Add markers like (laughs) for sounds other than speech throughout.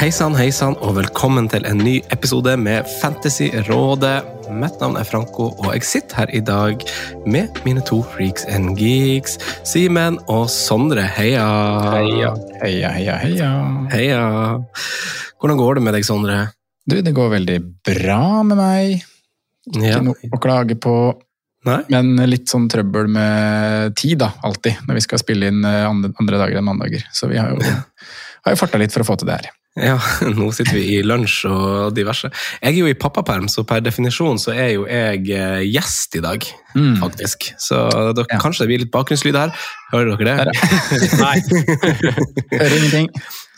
Hei sann, hei sann, og velkommen til en ny episode med Fantasyrådet. Mitt navn er Franco, og jeg sitter her i dag med mine to freaks and geeks, Simen og Sondre. Heia! Heia, heia, heia, heia. Heia! Hvordan går det med deg, Sondre? Du, det går veldig bra med meg. Ja. Ikke noe å klage på. Nei? Men litt sånn trøbbel med tid, da, alltid. Når vi skal spille inn eh, andre, andre dager enn mandager. Så vi har jo, har jo farta litt for å få til det her. Ja, (laughs) nå sitter vi i lunsj og diverse. Jeg er jo i pappaperm, så per definisjon så er jo jeg eh, gjest i dag, Mm. faktisk. Så dere, Ja. kanskje det blir litt bakgrunnslyd her. Hører dere det? Nei. (laughs) Hører ingenting.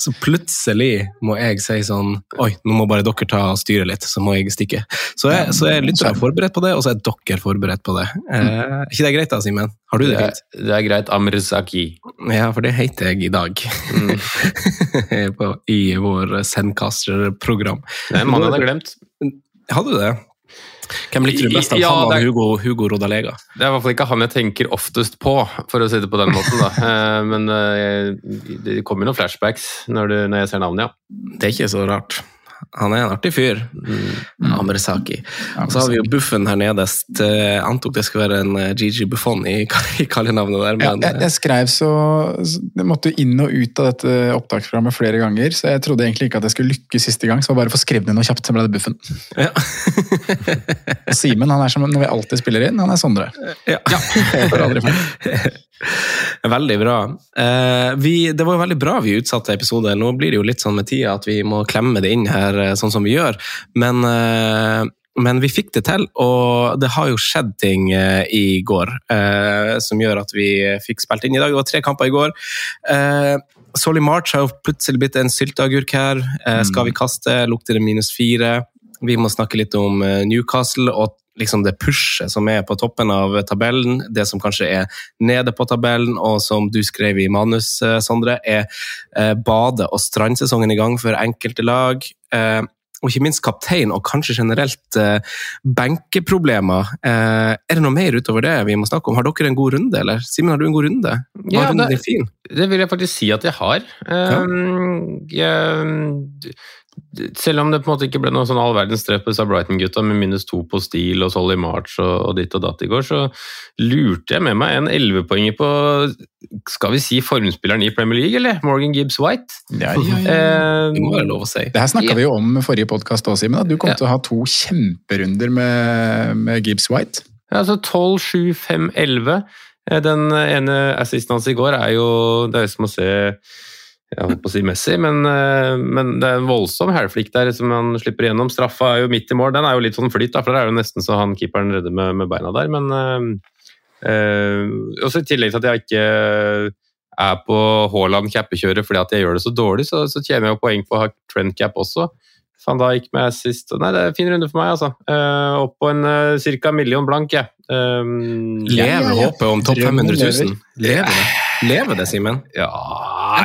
Så plutselig må jeg si sånn Oi, nå må bare dere ta og styre litt, så må jeg stikke. Så jeg, så jeg lytter er forberedt på det, og så er dere forberedt på det. Eh, er ikke det greit da, Simen? Har du det Det fint? det er greit. Amrzaki. Ja, for det heter jeg i dag. Mm. (laughs) I vår Sendcaster-program. Det er en mann jeg har glemt. Hadde du det? Hvem likte du best av Ja, han og det Hugo, Hugo Rodalega? Det er i hvert fall ikke han jeg tenker oftest på, for å si det på den måten. da. (laughs) Eh, Men eh, det kommer jo noen flashbacks når, du, når jeg ser navnet, ja. Det er ikke så rart. Han er en artig fyr. Mm. Amresaki. Og så har vi jo Buffen her nede. Jeg antok det skulle være en GG Gigi Buffon i, (laughs) i kallenavnet der, Ja, jeg, jeg skrev så Jeg måtte inn og ut av dette opptaksprogrammet flere ganger, så jeg trodde egentlig ikke at jeg skulle lykkes siste gang, så bare å få skrevet ned noe kjapt, så ble det Buffen. (laughs) ja. Simen, han er som når vi alltid spiller inn, han er Sondre. ja. ja. (laughs) (laughs) Veldig bra. Eh, vi, det var jo veldig bra vi utsatte episoder. Nå blir det jo litt sånn med tida at vi må klemme det inn her eh, sånn som vi gjør. Men, eh, men vi fikk det til, og det har jo skjedd ting i går eh, som gjør at vi fikk spilt inn i dag. Det var tre kamper i går. Eh, Solly March har jo plutselig blitt en sylteagurk her. Skal vi kaste, lukter det minus fire. Vi må snakke litt om Newcastle og liksom det pushet som er på toppen av tabellen. Det som kanskje er nede på tabellen, og som du skrev i manus, eh, Sondre, er eh, bade- og strandsesongen i gang for enkelte lag. Eh, og ikke minst kaptein, og kanskje generelt benkeproblemer. Er det noe mer utover det vi må snakke om? Har dere en god runde, eller? Simen, har du en god runde? Var Ja, runden det- fin? Det vil jeg faktisk si at jeg har. Um, jeg, selv om det på en måte ikke ble noe sånn all verdens treff på disse Brighton-gutta med minus to på stil og Solly March og, og ditt og datt i går, så lurte jeg med meg en ellevepoenger på skal vi si formspilleren i Premier League, eller? Morgan Gibbs White. Ja, ja, ja. Eh, Det må være lov å si. Det her snakka vi jo om i forrige podkast òg, Simen. Du kom Ja. til å ha to kjemperunder med, med Gibbs White. Ja, altså 12, 7, 5, 11. Eh, Den ene assisten hans i går er jo Det er som å se jeg holdt på å si Messi, men, eh, men det er en voldsom hælflikk der som han slipper igjennom. Straffa er jo midt i mål. Den er jo litt sånn flyt, da, for det er jo nesten så han keeperen redder med, med beina der. Men øh, også i tillegg til at jeg ikke er på Haaland-cappekjøret fordi at jeg gjør det så dårlig, så, så tjener jeg jo poeng på å ha trend-cap også. Van Dijk med assist. Nei, det er en fin runde for meg, altså. Uh, opp på en uh, ca. million blank, jeg. Um, Lever ja, ja. håpet om topp 500 000? Lever det, Lever det Simen? ja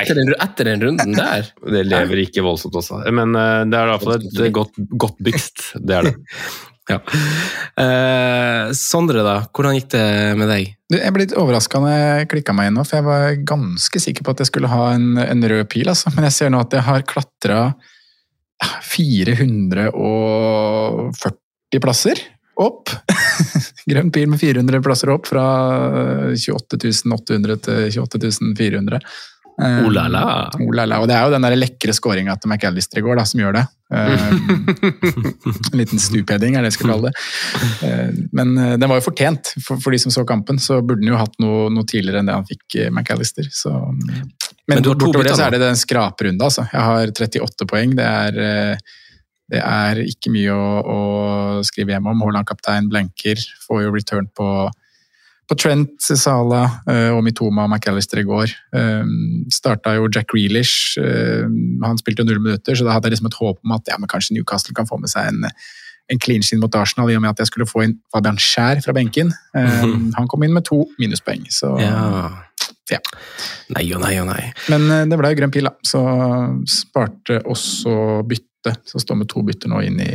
Etter, den- etter den runden der? (laughs) Det lever ikke voldsomt også. Men uh, det er i hvert fall et godt, godt bygst. Det er det. (laughs) Ja. uh, Sondre, da. Hvordan gikk det med deg? Du, jeg ble litt overraska når jeg klikka meg inn nå, for jeg var ganske sikker på at jeg skulle ha en, en rød pil. Altså. Men jeg ser nå at jeg har klatra 440 plasser opp. (laughs) Grønn pil med 400 plasser opp, fra 28 800 til 28 400. Oh la la. Oh la la. Og det er jo den der lekre scoringa til McAllister i går da, som gjør det. Um, (laughs) en liten stupheading, er det jeg skal kalle det. Uh, men den var jo fortjent. For, for, de som så kampen, så burde den jo hatt noe, noe tidligere enn det han fikk McAllister. Så, men, men, men bortover det så er det den skraprunde, altså. Jeg har 38 poeng. Det er, det er ikke mye å, å skrive hjem om. Haaland kaptein blenker, får jo return på på Trent, Sala uh, og Mitoma og McAllister i går. Um, Starta jo Jack Grealish. Uh, han spilte jo null minutter, så da hadde jeg liksom et håp om at ja, men kanskje Newcastle kan få med seg en, en clean shin mot Arsenal, i og med at jeg skulle få inn Fabian Skjær fra benken. (laughs) Han kom inn med to minuspoeng, så ja. ja. Nei og nei og nei. Men det ble jo grønn pil, da. Så sparte også bytte, så står med to bytter nå inn i,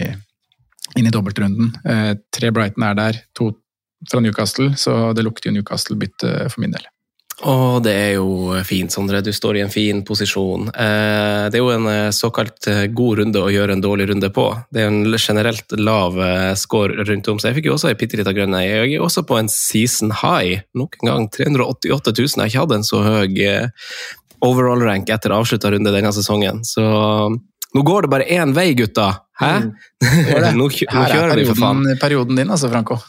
inn i dobbeltrunden. tre Brighton er der, to fra Newcastle, så det lukter jo Newcastle-bytte for min del. Og det er jo fint, Sondre. Du står i en fin posisjon. Eh, det er jo en eh, såkalt eh, god runde å gjøre en dårlig runde på. Det er en generelt lav score rundt om, så jeg fikk jo også ei bitte lita grønn. Jeg er også på en season high. Nok en gang 388 000. Jeg har ikke hatt en så høy overall rank etter avslutta runde denne sesongen. Så nå går det bare én vei, gutta! Hæ? Mm. nå, (laughs) nå, kjører vi, for faen. Er perioden din, altså, Franco.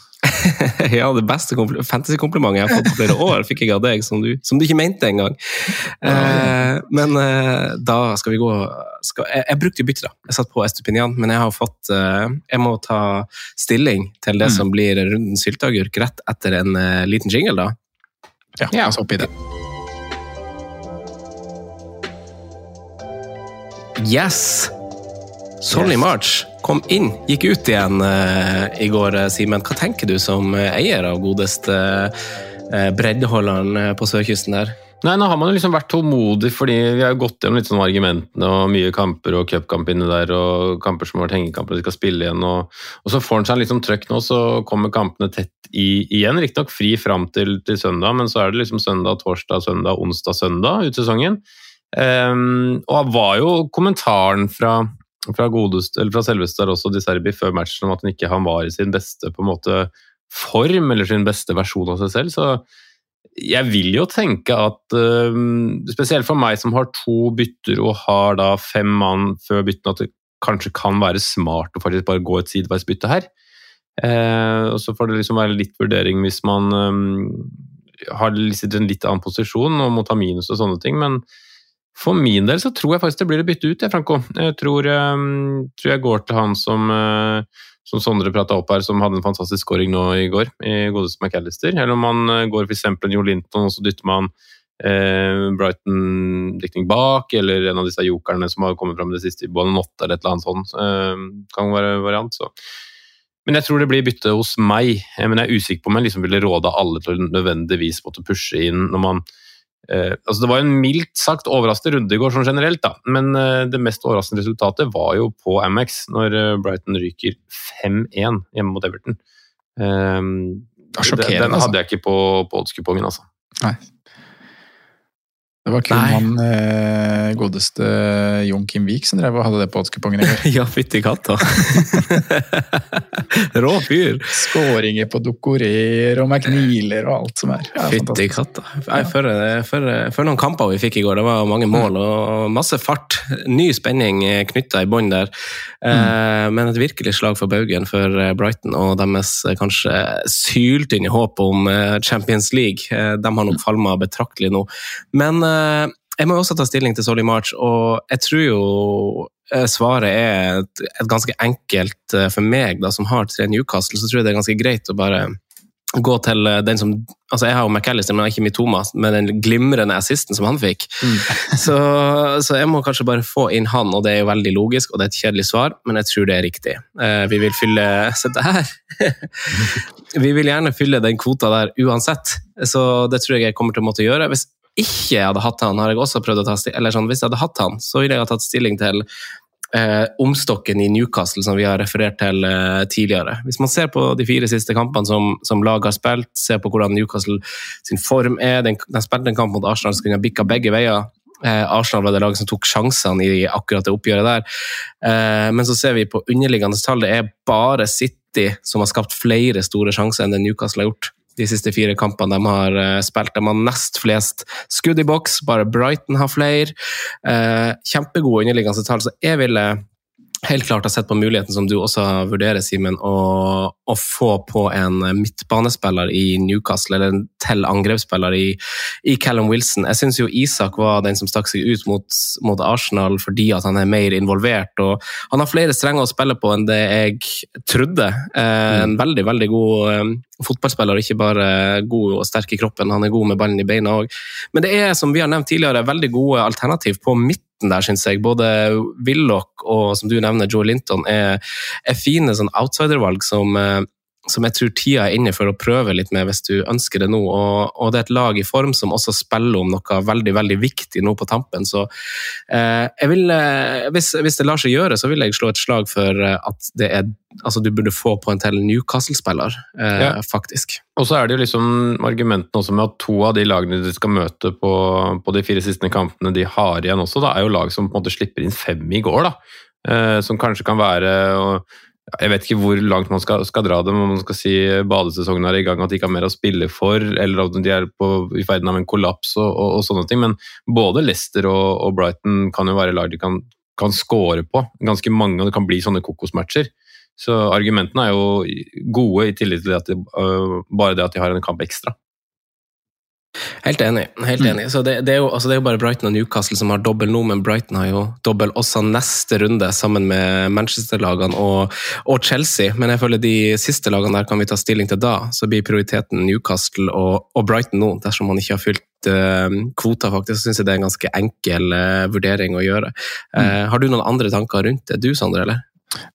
(laughs) ja, det beste fantasy-komplimentet jeg har fått på flere år, fikk jeg av deg, som du, som du ikke mente engang. Eh, men eh, da skal vi gå skal, jeg, jeg, brukte jo bytte, da. Jeg satt på Estupinian, men jeg har fått eh, Jeg må ta stilling til det mm. som blir rundens sylteagurk rett etter en uh, liten jingle, da. Ja, la oss hoppe i det. Yes! Solly March kom inn, gikk ut igjen uh, i går, eh, Simen. Hva tenker du som eh, eier av godeste uh, breddeholderen på sørkysten der? Nei, Nå har man jo liksom vært tålmodig, fordi vi har gått gjennom litt sånn argumentene og mye kamper og cupkamp inni der, og kamper som har vært hengekamper de skal spille igjen. Og, og så får han seg litt sånn trøkk nå, så kommer kampene tett i, igjen. Riktignok fri fram til, til, søndag, men så er det liksom søndag, torsdag, søndag, onsdag, søndag ut sesongen. Um, og var jo kommentaren fra fra, godest, fra selveste også, De Serbi før matchen om at han ikke han var i sin beste på en måte form, eller sin beste versjon av seg selv. Så jeg vil jo tenke at uh, Spesielt for meg som har to bytter og har da fem mann før byttene, at det kanskje kan være smart å faktisk bare gå et sideveisbytte her. Uh, og så får det liksom være litt vurdering hvis man um, har en litt annen posisjon og må ta minus og sånne ting, men for min del så tror jeg faktisk det blir å bytte ut, jeg, Franco. Jeg tror, um, tror, jeg går til han som, uh, som Sondre prata opp her, som hadde en fantastisk scoring nå i går, i godeste McAllister. Eller om man uh, går f.eks. Jo Linton, og så dytter man uh, Brighton-dekning bak, eller en av disse jokerne som har kommet fram i det siste, Bonanot eller et eller annet sånt. Uh, kan være variant, så. Men jeg tror det blir bytte hos meg. Men jeg er usikker på om jeg liksom ville råde alle til å nødvendigvis måtte pushe inn når man Eh, altså det var en mildt sagt overraskende runde i går, sånn generelt, da. men eh, det mest overraskende resultatet var jo på Amex, når eh, Brighton ryker 5-1 hjemme mot Everton. Um, den, den hadde altså. jeg ikke på, på oddskupongen, altså. Nei. Det var kun han eh, godeste Jon Kim Vik som drev og hadde det på oddskupongen i går. (laughs) ja, fytti katta! (laughs) Rå fyr! Skåringer på Dokorer og McNealer og alt som er. Ja, fytti katta. For, for, for, noen kamper vi fikk i går, det var mange mål og masse fart. Ny spenning knytta i bånn der. Eh, mm. Men et virkelig slag for baugen for eh, Brighton og deres eh, kanskje syltynne håp om Champions League. De har nok falma betraktelig nå. Men Eh, jeg må jo også ta stilling til Solly March, og jeg tror jo eh, svaret er et, et ganske enkelt eh, for meg, da, som har tre Newcastle, så tror jeg det er ganske greit å bare gå til den som altså Jeg har jo McAllister, men ikke Mitoma, med den glimrende assisten som han fikk. Mm. (laughs) så, så, jeg må kanskje bare få inn han, og det er jo veldig logisk, og det er et kjedelig svar, men jeg tror det er riktig. vi vil fylle (laughs) Se der! (laughs) vi vil gjerne fylle den kvota der uansett, så det tror jeg jeg kommer til å måtte gjøre. Hvis ikke hadde hatt han, har jeg også prøvd å ta eller sånn, hvis jeg hadde hatt han, så ville jeg ha tatt stilling til eh, omstokken i Newcastle som vi har referert til eh, tidligere. Hvis man ser på de fire siste kampene som, som laget har spilt, ser på hvordan Newcastle sin form er Den, de spilte en kamp mot Arsenal som kunne ha bikka begge veier. Eh, Arsenal var det laget som tok sjansene i akkurat det oppgjøret der. Eh, men så ser vi på underliggende tall, det er bare City som har skapt flere store sjanser enn det Newcastle har gjort de siste fire kampene de har uh, spilt. De har nest flest skudd i boks, bare Brighton har flere. Uh, kjempegode underliggende tall, så jeg ville helt klart har sett på muligheten som du også vurderer, Simen, å, å, få på en midtbanespiller i Newcastle, eller en til angrepsspiller i, i Callum Wilson. Jeg syns jo Isak var den som stakk seg ut mot, mot, Arsenal fordi at han er mer involvert. og Han har flere strenger å spille på enn det jeg trodde. Eh, en mm. veldig, veldig god fotballspiller, ikke bare god og sterk i kroppen, han er god med ballen i beina òg. Men det er, som vi har nevnt tidligere, veldig gode alternativ på midten der, syns jeg. Både Willoch og som du nevner, Joe Linton er, er fine sånn outsidervalg som eh, som jeg tror tida er inne for å prøve litt med hvis du ønsker det nå. Og, og, det er et lag i form som også spiller om noe veldig veldig viktig nå på tampen. Så eh, jeg vil, eh, hvis, hvis, det lar seg gjøre, så vil jeg slå et slag for eh, at det er altså du burde få på en til Newcastle-spiller, eh, ja. faktisk. Og så er det jo liksom argumentene også med at to av de lagene de skal møte på, på de fire siste kampene de har igjen også, da er jo lag som på en måte slipper inn fem i går. da. Eh, som kanskje kan være og, jeg vet ikke hvor langt man skal, skal dra det, men man skal si badesesongen er i gang, at de ikke har mer å spille for, eller at de er på, i ferden av en kollaps og, og, og, sånne ting. Men både Leicester og, og, Brighton kan jo være lag de kan, kan score på. Ganske mange, og det kan bli sånne kokosmatcher. Så argumentene er jo gode, i tillegg til at de, uh, bare det at de har en kamp ekstra. Helt enig. helt mm. enig. Så det, det, er jo, altså det, er jo, bare Brighton og Newcastle som har dobbel nå, men Brighton har jo dobbel også neste runde, sammen med Manchester-lagene og, og, Chelsea. Men jeg føler de siste lagene der kan vi ta stilling til da. Så blir prioriteten Newcastle og, og Brighton nå, dersom man ikke har fylt uh, kvota, faktisk. Så syns jeg det er en ganske enkel uh, vurdering å gjøre. Uh, har du noen andre tanker rundt det, du Sander, eller?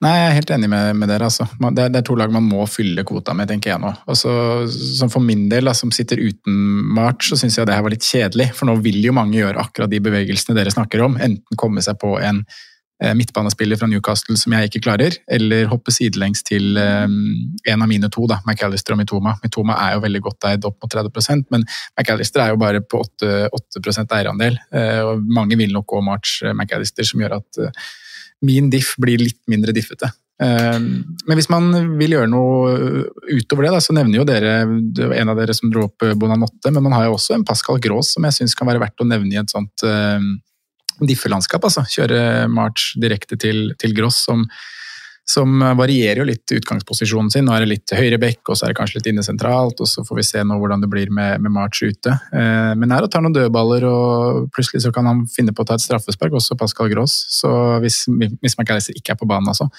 Nei, jeg er helt enig med, med dere. Altså. Det, det, er, to lag man må fylle kvota med, tenker jeg nå. Altså, for min del, da, som sitter uten March, så syns jeg det her var litt kjedelig. For nå vil jo mange gjøre akkurat de bevegelsene dere snakker om. Enten komme seg på en eh, midtbanespiller fra Newcastle som jeg ikke klarer, eller hoppe sidelengs til eh, en av mine to, da, McAllister og Mitoma. Mitoma er jo veldig godt eid opp mot 30% men McAllister er jo bare på 8, 8 eierandel. Eh, og mange vil nok gå March eh, McAllister, som gjør at eh, min diff blir litt mindre diffete. Ehm, men hvis man vil gjøre noe utover det, så nevner jo dere en av dere som dro opp Bonanotte, men man har jo også en Pascal Grås som jeg syns kan være verdt å nevne i et sånt ehm, diffelandskap. Altså. Kjøre March direkte til, til Gross, som som varierer jo litt utgangsposisjonen sin. Nå er det litt høyre bekk, og så er det kanskje litt inne sentralt, og så får vi se nå hvordan det blir med, med March ute. Eh, men er å ta noen dødballer, og plutselig så kan han finne på å ta et straffespark, også Pascal Gross, så hvis, hvis McAllister ikke er på banen, altså.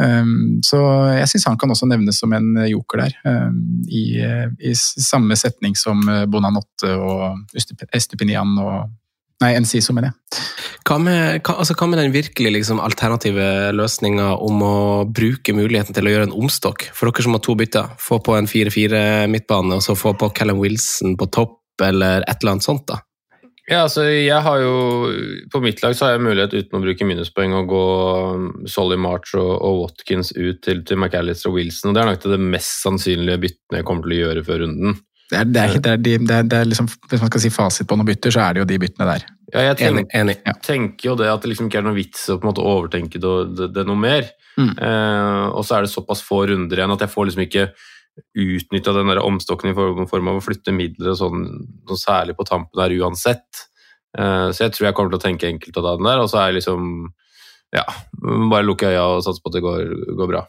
Um, så jeg syns han kan også nevnes som en joker der, um, i, i, samme setning som Bonanotte og Estupinian og Nei, Enciso, mener jeg. Hva med, hva, altså, hva med den virkelig liksom, alternative løsninga om å bruke muligheten til å gjøre en omstokk? For dere som har to bytter, få på en 4-4 midtbane og så få på Callum Wilson på topp, eller et eller annet sånt? da? Ja, altså jeg har jo På mitt lag så har jeg mulighet uten å bruke minuspoeng å gå um, Solly March og, og, Watkins ut til, til McAllister og Wilson. og Det er nok det mest sannsynlige byttene jeg kommer til å gjøre før runden. Det er, det, er, det, er, det, er, det er, liksom, Hvis man skal si fasit på noen bytter, så er det jo de byttene der. Ja, jeg tenker, enig, enig. Ja. tenker jo det at det liksom ikke er noe vits å på en måte overtenke det, noe mer. Mm. Eh, og så er det såpass få runder igjen at jeg får liksom ikke utnytta den der omstokken i form av å flytte midler og sånn, noe særlig på tampen der uansett. Eh, så jeg tror jeg kommer til å tenke enkelt av den der, og så er jeg liksom Ja, bare lukke øya og satse på at det går, går bra.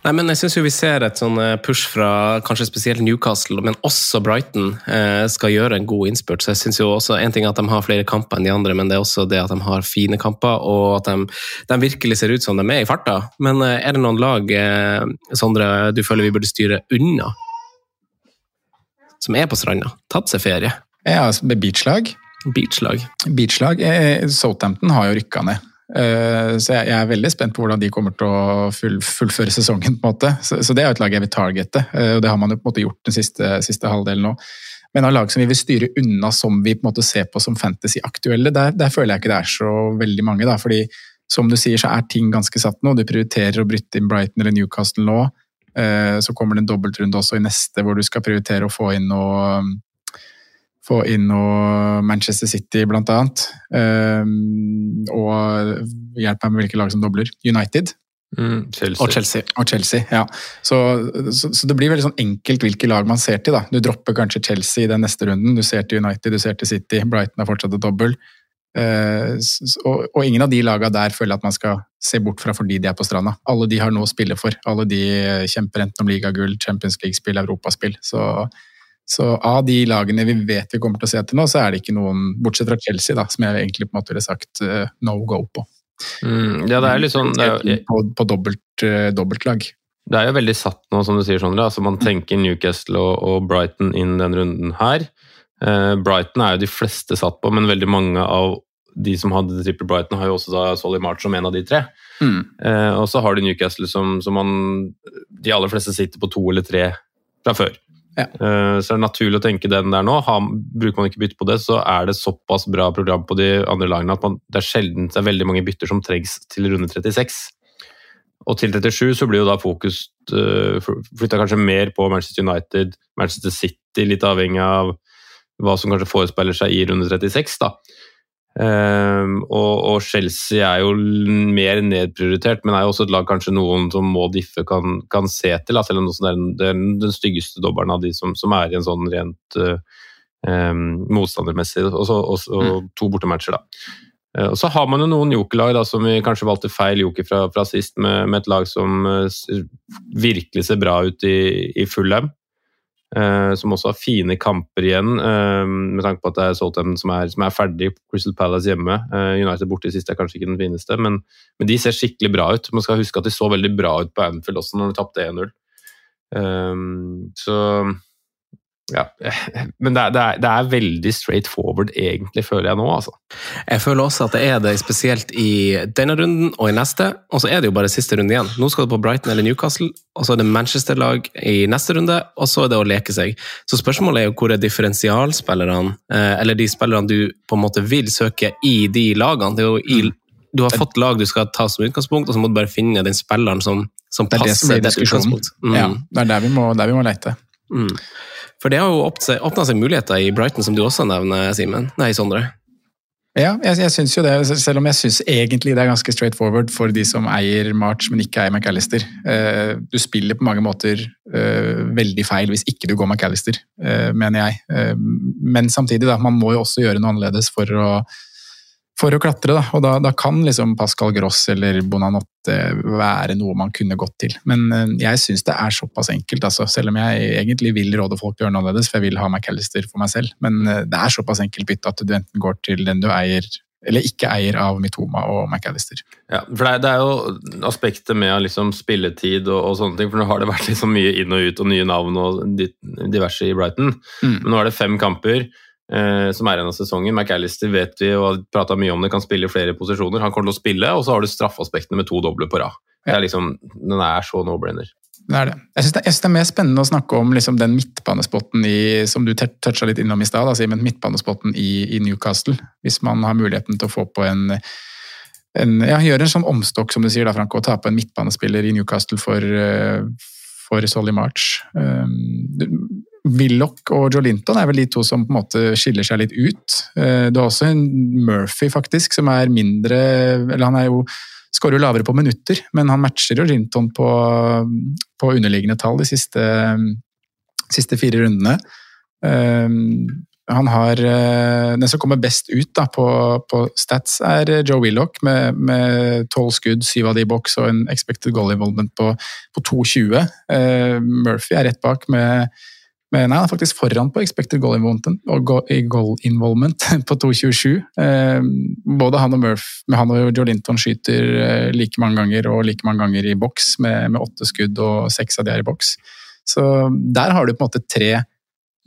Nei, men jeg syns vi ser et sånn eh, push fra kanskje spesielt Newcastle, men også Brighton eh, skal gjøre en god innspurt. Så jeg synes jo også En ting er at de har flere kamper enn de andre, men det er også det at de har fine kamper, og at de, de virkelig ser ut som de er i farta. Men eh, er det noen lag, Sondre, du føler vi burde styre unna? Som er på stranda? Tatt seg ferie? Ja, altså, beachlag. Beachlag. Beachlag. Southampton har jo rykka ned. Eh, så jeg er veldig spent på hvordan de kommer til å fullføre sesongen. på en måte. Så det er jo et lag jeg vil targete, eh, og det har man jo på en måte gjort den siste, siste halvdelen nå. Men av lag som vi vil styre unna, som vi på en måte ser på som fantasy-aktuelle, der, der, føler jeg ikke det er så veldig mange. da, fordi som du sier, så er ting ganske satt nå. Du prioriterer å bryte inn Brighton eller Newcastle nå. Eh, så kommer det en dobbeltrunde også i neste, hvor du skal prioritere å få inn noe få inn noe Manchester City, blant annet. Um, og hjelp meg med hvilke lag som dobler. United. Mm, Chelsea. Og Chelsea. Og Chelsea, ja. Så, så, så, det blir veldig sånn enkelt hvilke lag man ser til. da. Du dropper kanskje Chelsea i den neste runden, du ser til United, du ser til City, Brighton er fortsatt et dobbel. Uh, og, og, ingen av de lagene der føler at man skal se bort fra fordi de er på stranda. Alle de har noe å spille for. Alle de kjemper enten om ligagull, Champions League-spill, europaspill. Så så av de lagene vi vet vi kommer til å se til nå, så er det ikke noen, bortsett fra Chelsea, da, som jeg egentlig på en måte ville sagt uh, no go på. Mm, ja, det er litt sånn... Er jo, på, på dobbelt, uh, dobbeltlag. Det er jo veldig satt nå, som du sier, Sondre. Altså, man tenker Newcastle og, og, Brighton inn den runden her. Uh, Brighton er jo de fleste satt på, men veldig mange av de som hadde trippel Brighton, har jo også da Solly March som en av de tre. Mm. og så har du Newcastle som, som man De aller fleste sitter på to eller tre fra før. Ja. Eh, så det er naturlig å tenke den der nå. Bruker man ikke bytte på det, så er det såpass bra program på de andre lagene at man, det er sjelden det er veldig mange bytter som trengs til runde 36. Og til 37 så blir jo da fokus uh, eh, flytta kanskje mer på Manchester United, Manchester City, litt avhengig av hva som kanskje forespeiler seg i runde 36. da. Um, og, og, Chelsea er jo mer nedprioritert, men er jo også et lag kanskje noen som må diffe kan, kan se til. Da, selv om det er den, den styggeste dobbelen av de som, som, er i en sånn rent uh, um, motstandermessig. Og, så, og, og mm. to bortematcher, da. Uh, og så har man jo noen jokerlag da, som vi kanskje valgte feil joker fra, fra sist, med, med, et lag som uh, virkelig ser bra ut i, i Fulham. Uh, som også har fine kamper igjen, uh, med tanke på at det er Southampton som, som, er ferdig. Crystal Palace hjemme. Uh, United borte i siste er kanskje ikke den fineste, men, men, de ser skikkelig bra ut. Man skal huske at de så veldig bra ut på Anfield også når de tapte 1-0. så ja, (laughs) men det er, det, er, det er, veldig straight forward, egentlig, føler jeg nå. altså. Jeg føler også at det er det, spesielt i denne runden og i neste. Og så er det jo bare siste runde igjen. Nå skal du på Brighton eller Newcastle, og så er det Manchester-lag i neste runde, og så er det å leke seg. Så spørsmålet er jo hvor er differensialspillerne, eh, eller de spillerne du på en måte vil søke i de lagene. Det er jo i, du har fått lag du skal ta som utgangspunkt, og så må du bare finne den spilleren som, som passer det, det utgangspunkt. Mm. Ja, det er der vi må, der vi må lete. Mm. For det har jo åpna seg muligheter i Brighton, som du også nevner, Simen. Nei, Sondre. Ja, jeg, jeg syns jo det, selv om jeg syns egentlig det er ganske straight forward for de som eier March, men ikke eier McAllister. Uh, du spiller på mange måter uh, veldig feil hvis ikke du går McAllister, uh, mener jeg. men samtidig, da, man må jo også gjøre noe annerledes for å for å klatre. Da. Og da, da, kan liksom Pascal Gross eller Bonanotte være noe man kunne gått til. Men eh, jeg syns det er såpass enkelt, altså. selv om jeg egentlig vil råde folk til å gjøre noe annerledes, for jeg vil ha McAllister for meg selv. Men eh, det er såpass enkelt bytte at du enten går til den du eier eller ikke eier av Mitoma og McAllister. Ja, for det er, det er jo aspektet med liksom spilletid og, og, sånne ting, for nå har det vært liksom mye inn og ut og nye navn og diverse i Brighton. Mm. Men nå er det fem kamper eh, som er igjen av sesongen. McAllister vet vi og har prata mye om det, kan spille i flere posisjoner. Han kommer til å spille, og så har du straffaspektene med to doble på rad. Det er liksom, den er så no-brainer. Det er det. Jeg syns det, det, er mer spennende å snakke om liksom den midtbanespotten i, som du toucha litt innom i stad, men midtbanespotten i, i, Newcastle. Hvis man har muligheten til å få på en, en ja, Gjøre en sånn omstokk, som du sier, da, Franco, og ta på en midtbanespiller i Newcastle for, eh, for Solly March. Um, Willoch og Joe Linton er vel de to som på en måte skiller seg litt ut. Eh, du har også en Murphy, faktisk, som er mindre Eller han er jo skårer jo lavere på minutter, men han matcher jo Linton på, på underliggende tall de siste, siste fire rundene. Eh, han har eh, Den som kommer best ut da, på, på stats, er Joe Willoch med tolv skudd, syv av de i boks og en expected goal involvement på, på 2,20. Murphy er rett bak med men nei, han er faktisk foran på expected goal involvement, goal involvement (laughs) på 2,27. Eh, både han og Murph, med han og Joe Linton skyter eh, like mange ganger og like mange ganger i boks, med, med åtte skudd og seks av de er i boks. Så der har du på en måte tre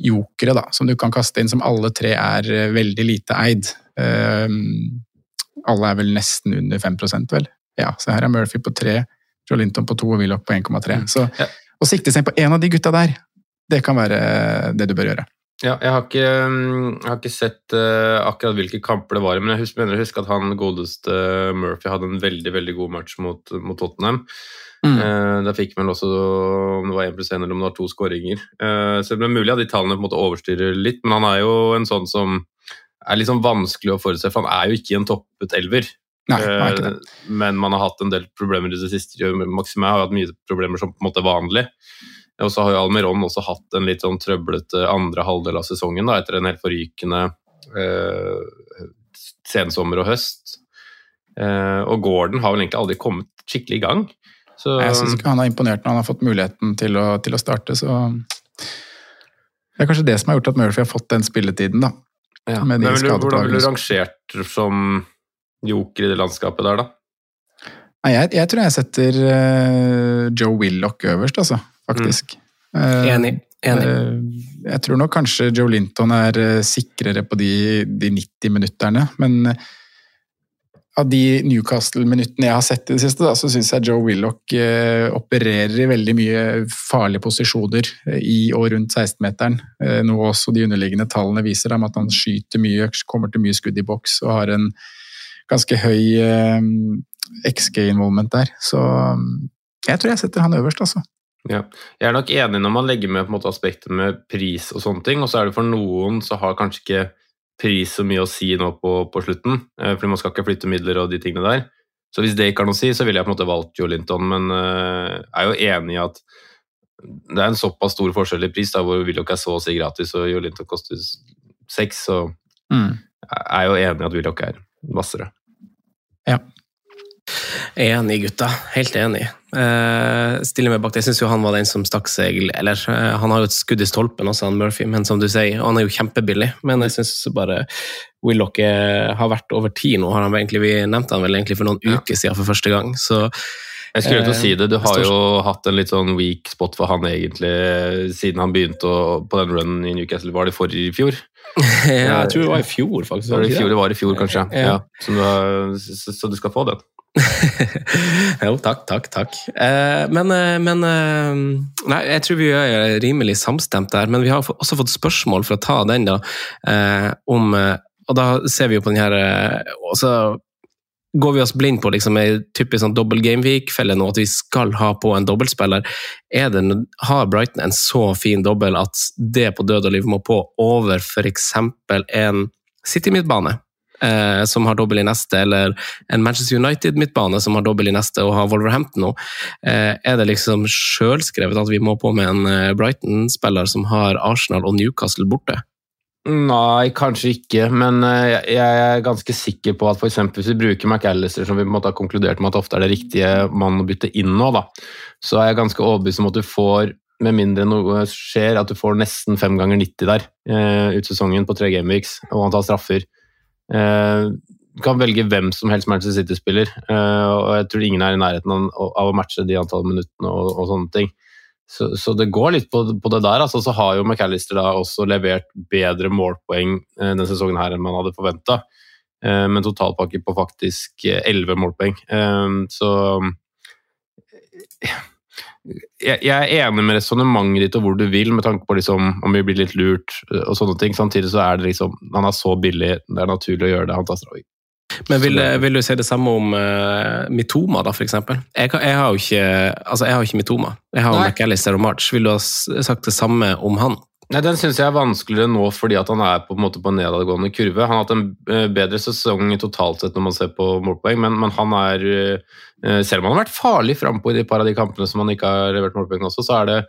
jokere da, som du kan kaste inn, som alle tre er eh, veldig lite eid. Alle er vel nesten under 5% vel? Ja, så her er Murphy på tre, Joe Linton på to og Willoch på 1,3. Mm. Så å sikte seg på en av de gutta der, det kan være det du bør gjøre. Ja, jeg har ikke, mm, jeg har ikke sett uh, akkurat hvilke kamper det var, men jeg husker, mener jeg husker at han godeste Murphy hadde en veldig veldig god match mot, mot Tottenham. Mm. Uh, da fikk man også om det var én pluss én eller om det var to skåringer. Uh, så det er mulig at de tallene på en måte overstyrer litt, men han er jo en sånn som er litt sånn vanskelig å forutse, for han er jo ikke en toppet elver. Nei, uh, men man har hatt en del problemer i det siste. Maxime har hatt mye problemer som på en måte er vanlig. Og så har jo Almeron også hatt en litt sånn trøblete andre halvdel av sesongen da, etter en helt forrykende sensommer og høst. og Gordon har vel egentlig aldri kommet skikkelig i gang. Så, jeg syns ikke han har imponert når han har fått muligheten til å, til å, starte, så Det er kanskje det som har gjort at Murphy har fått den spilletiden, da. Ja. Men vil hvordan ville du rangert som joker i det landskapet der, da? Nei, jeg, jeg, tror jeg setter uh, Joe Willoch øverst, altså. Faktisk. Mm. Uh, Enig. Enig. Uh, jeg tror nok kanskje Joe Linton er sikrere på de, de 90 minutterne, men av de Newcastle-minuttene jeg har sett i det siste, da, så syns jeg Joe Willoch eh, opererer i veldig mye farlige posisjoner eh, i og rundt 16-meteren. Eh, noe også de underliggende tallene viser om at han skyter mye, kommer til mye skudd i boks og har en ganske høy eh, XG-involvement der. Så jeg tror jeg setter han øverst, altså. Ja. Jeg er nok enig når man legger med på en måte aspektet med pris og sånne ting, og så er det for noen så har kanskje ikke pris så mye å si nå på, på slutten, eh, fordi man skal ikke flytte midler og de tingene der. Så hvis det ikke har noe å si, så ville jeg på en måte valgt Joe Linton, men jeg er jo enig i at det er en såpass stor forskjell i pris, da, hvor Willoch er så å si gratis og Joe Linton koster seks, så mm. jeg er jo enig i at Willoch er hvassere. Ja. Enig, gutta. Helt enig. Uh, stiller meg bak det. Jeg syns han var den som stakk seg Eller uh, han har jo et skudd i stolpen også, han Murphy, men som du sier, han er jo kjempebillig. Men jeg syns bare Willoch har vært over tid nå. Har han egentlig, vi nevnte han vel egentlig for noen ja. uker siden for første gang. så jeg skulle til å si det, Du har jo hatt en litt sånn weak spot for han egentlig siden han begynte å, på den runnen i Newcastle. Var det forrige i fjor? (laughs) ja, jeg tror det var i fjor, faktisk. Var det, i fjor, det var i fjor, kanskje. Ja. du har, så, så, du skal få den. (laughs) jo, takk, takk, takk. Eh, men, eh, men eh, Nei, jeg tror vi er rimelig samstemt der. Men vi har også fått spørsmål for å ta den, da. Eh, om eh, Og da ser vi jo på den her eh, Og så går vi oss blind på liksom ei typisk sånn dobbel gameweek-felle nå, at vi skal ha på en dobbeltspiller. Er har Brighton en så fin dobbel at det på død og liv må på over f.eks. en City-midtbane? Eh, som har dobbel i neste, eller en Manchester United-midtbane som har dobbel i neste og har Wolverhampton nå. Eh, er det liksom sjølskrevet at vi må på med en eh, Brighton-spiller som har Arsenal og Newcastle borte? Nei, kanskje ikke, men eh, jeg er ganske sikker på at f.eks. hvis vi bruker McAllister, som vi har konkludert med at ofte er det riktige mann å bytte inn nå, da, så er jeg ganske overbevist om at du får, med mindre noe skjer, at du får nesten fem ganger 90 der eh, ut sesongen på tre gameweeks, og han tar straffer. Eh, du kan velge hvem som helst Manchester City-spiller, eh, og jeg tror ingen er i nærheten av å matche de antall minuttene og, og sånne ting. Så, så, det går litt på, på det der. Altså, så har jo McAllister da også levert bedre målpoeng eh, denne sesongen her enn man hadde forventa, med en totalpakke på faktisk 11 målpoeng. Så jeg, er enig med resonnementet ditt og hvor du vil, med tanke på liksom, om vi blir litt lurt og sånne ting. Samtidig så er det liksom Han er så billig, det er naturlig å gjøre det. Han tar straffer. Men vil, vil, du si det samme om uh, Mitoma, da, f.eks.? Jeg, jeg, har jo ikke, altså, jeg har ikke Mitoma. Jeg har McAllister og March. Vil du ha sagt det samme om han? Nei, Den syns jeg er vanskeligere nå fordi at han er på en måte på nedadgående kurve. Han har hatt en eh, bedre sesong totalt sett når man ser på målpoeng, men, men han er eh, Selv om han har vært farlig frampå i de par av de kampene som han ikke har levert målpoeng også, så er det